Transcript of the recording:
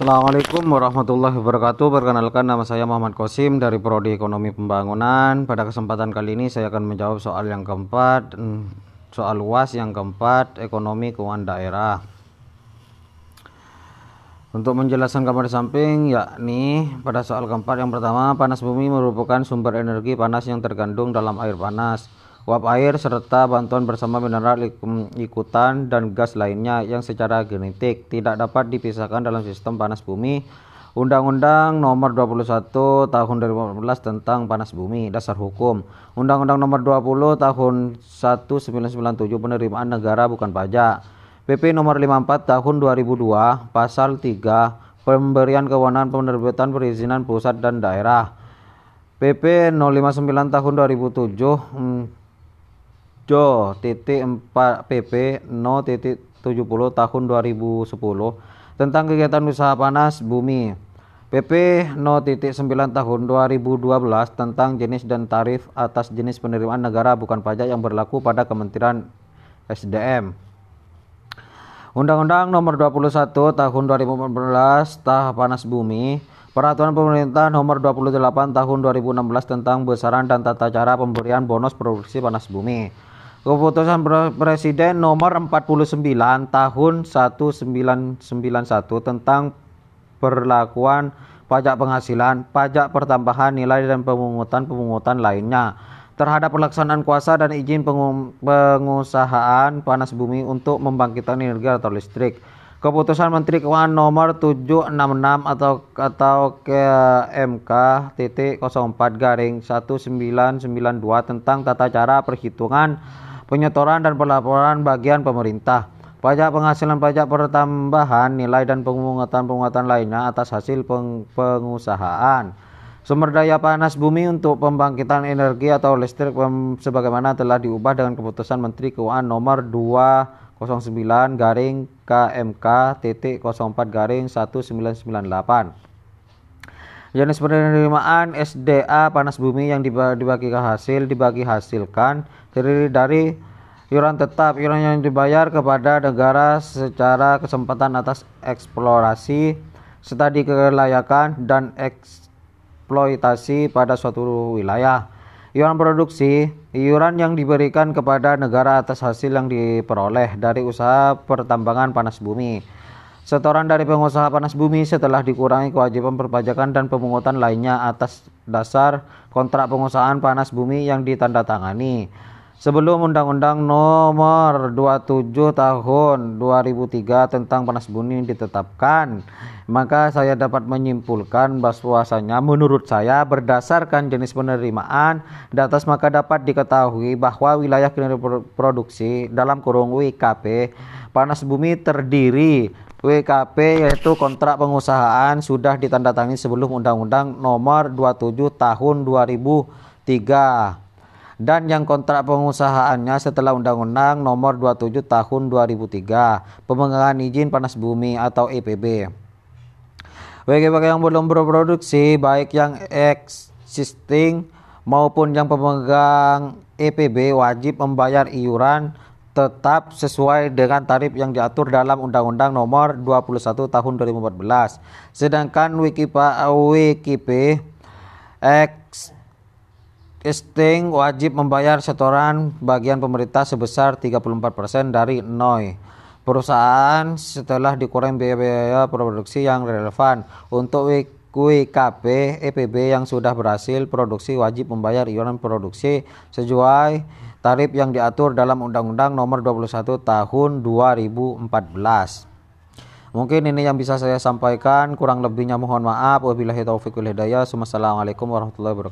Assalamualaikum warahmatullahi wabarakatuh. Perkenalkan nama saya Muhammad Kosim dari Prodi Ekonomi Pembangunan. Pada kesempatan kali ini saya akan menjawab soal yang keempat hmm, Soal luas yang keempat Ekonomi keuangan daerah. Untuk menjelaskan gambar samping yakni pada soal keempat yang pertama Panas bumi merupakan sumber energi panas yang tergandung dalam air panas uap air serta bantuan bersama mineral ikutan dan gas lainnya yang secara genetik tidak dapat dipisahkan dalam sistem panas bumi. Undang-Undang Nomor 21 Tahun 2014 tentang Panas Bumi Dasar Hukum. Undang-Undang Nomor 20 Tahun 1997 Penerimaan Negara Bukan Pajak. PP Nomor 54 Tahun 2002 Pasal 3 Pemberian kewenangan penerbitan perizinan pusat dan daerah. PP 059 Tahun 2007 Jo titik 4 PP no titik 70 tahun 2010 tentang kegiatan usaha panas bumi. PP no titik 9 tahun 2012 tentang jenis dan tarif atas jenis penerimaan negara bukan pajak yang berlaku pada Kementerian SDM Undang-Undang Nomor 21 Tahun 2014 Tah Panas Bumi Peraturan Pemerintah Nomor 28 Tahun 2016 tentang besaran dan tata cara pemberian bonus produksi panas bumi Keputusan Presiden nomor 49 tahun 1991 tentang perlakuan pajak penghasilan, pajak pertambahan nilai dan pemungutan-pemungutan lainnya terhadap pelaksanaan kuasa dan izin pengusahaan panas bumi untuk membangkitkan energi atau listrik. Keputusan Menteri Keuangan nomor 766 atau atau ke MK titik 04 garing 1992 tentang tata cara perhitungan penyetoran dan pelaporan bagian pemerintah, pajak penghasilan pajak pertambahan nilai dan pemungutan-pemungutan lainnya atas hasil peng pengusahaan. Sumber daya panas bumi untuk pembangkitan energi atau listrik sebagaimana telah diubah dengan keputusan Menteri Keuangan nomor 209 garing KMK titik 04 garing 1998. Jenis penerimaan SDA panas bumi yang dibagi ke hasil dibagi hasilkan terdiri dari iuran tetap iuran yang dibayar kepada negara secara kesempatan atas eksplorasi studi kelayakan dan eksploitasi pada suatu wilayah. Iuran produksi iuran yang diberikan kepada negara atas hasil yang diperoleh dari usaha pertambangan panas bumi Setoran dari pengusaha panas bumi setelah dikurangi kewajiban perpajakan dan pemungutan lainnya atas dasar kontrak pengusahaan panas bumi yang ditandatangani. Sebelum Undang-Undang Nomor 27 Tahun 2003 tentang panas bumi ditetapkan, maka saya dapat menyimpulkan bahwasanya menurut saya berdasarkan jenis penerimaan di atas maka dapat diketahui bahwa wilayah kinerja produksi dalam kurung WKP panas bumi terdiri WKP yaitu kontrak pengusahaan sudah ditandatangani sebelum Undang-Undang Nomor 27 Tahun 2003 dan yang kontrak pengusahaannya setelah Undang-Undang Nomor 27 Tahun 2003 pemegangan izin panas bumi atau EPB. Bagi yang belum berproduksi baik yang existing maupun yang pemegang EPB wajib membayar iuran tetap sesuai dengan tarif yang diatur dalam Undang-Undang Nomor 21 Tahun 2014. Sedangkan Wikipedia Existing wajib membayar setoran bagian pemerintah sebesar 34% dari NOI perusahaan setelah dikurangi biaya-biaya produksi yang relevan untuk WKP EPB yang sudah berhasil produksi wajib membayar iuran produksi sesuai tarif yang diatur dalam Undang-Undang Nomor 21 Tahun 2014. Mungkin ini yang bisa saya sampaikan, kurang lebihnya mohon maaf. Wabillahi taufiq wal hidayah. Wassalamualaikum warahmatullahi wabarakatuh.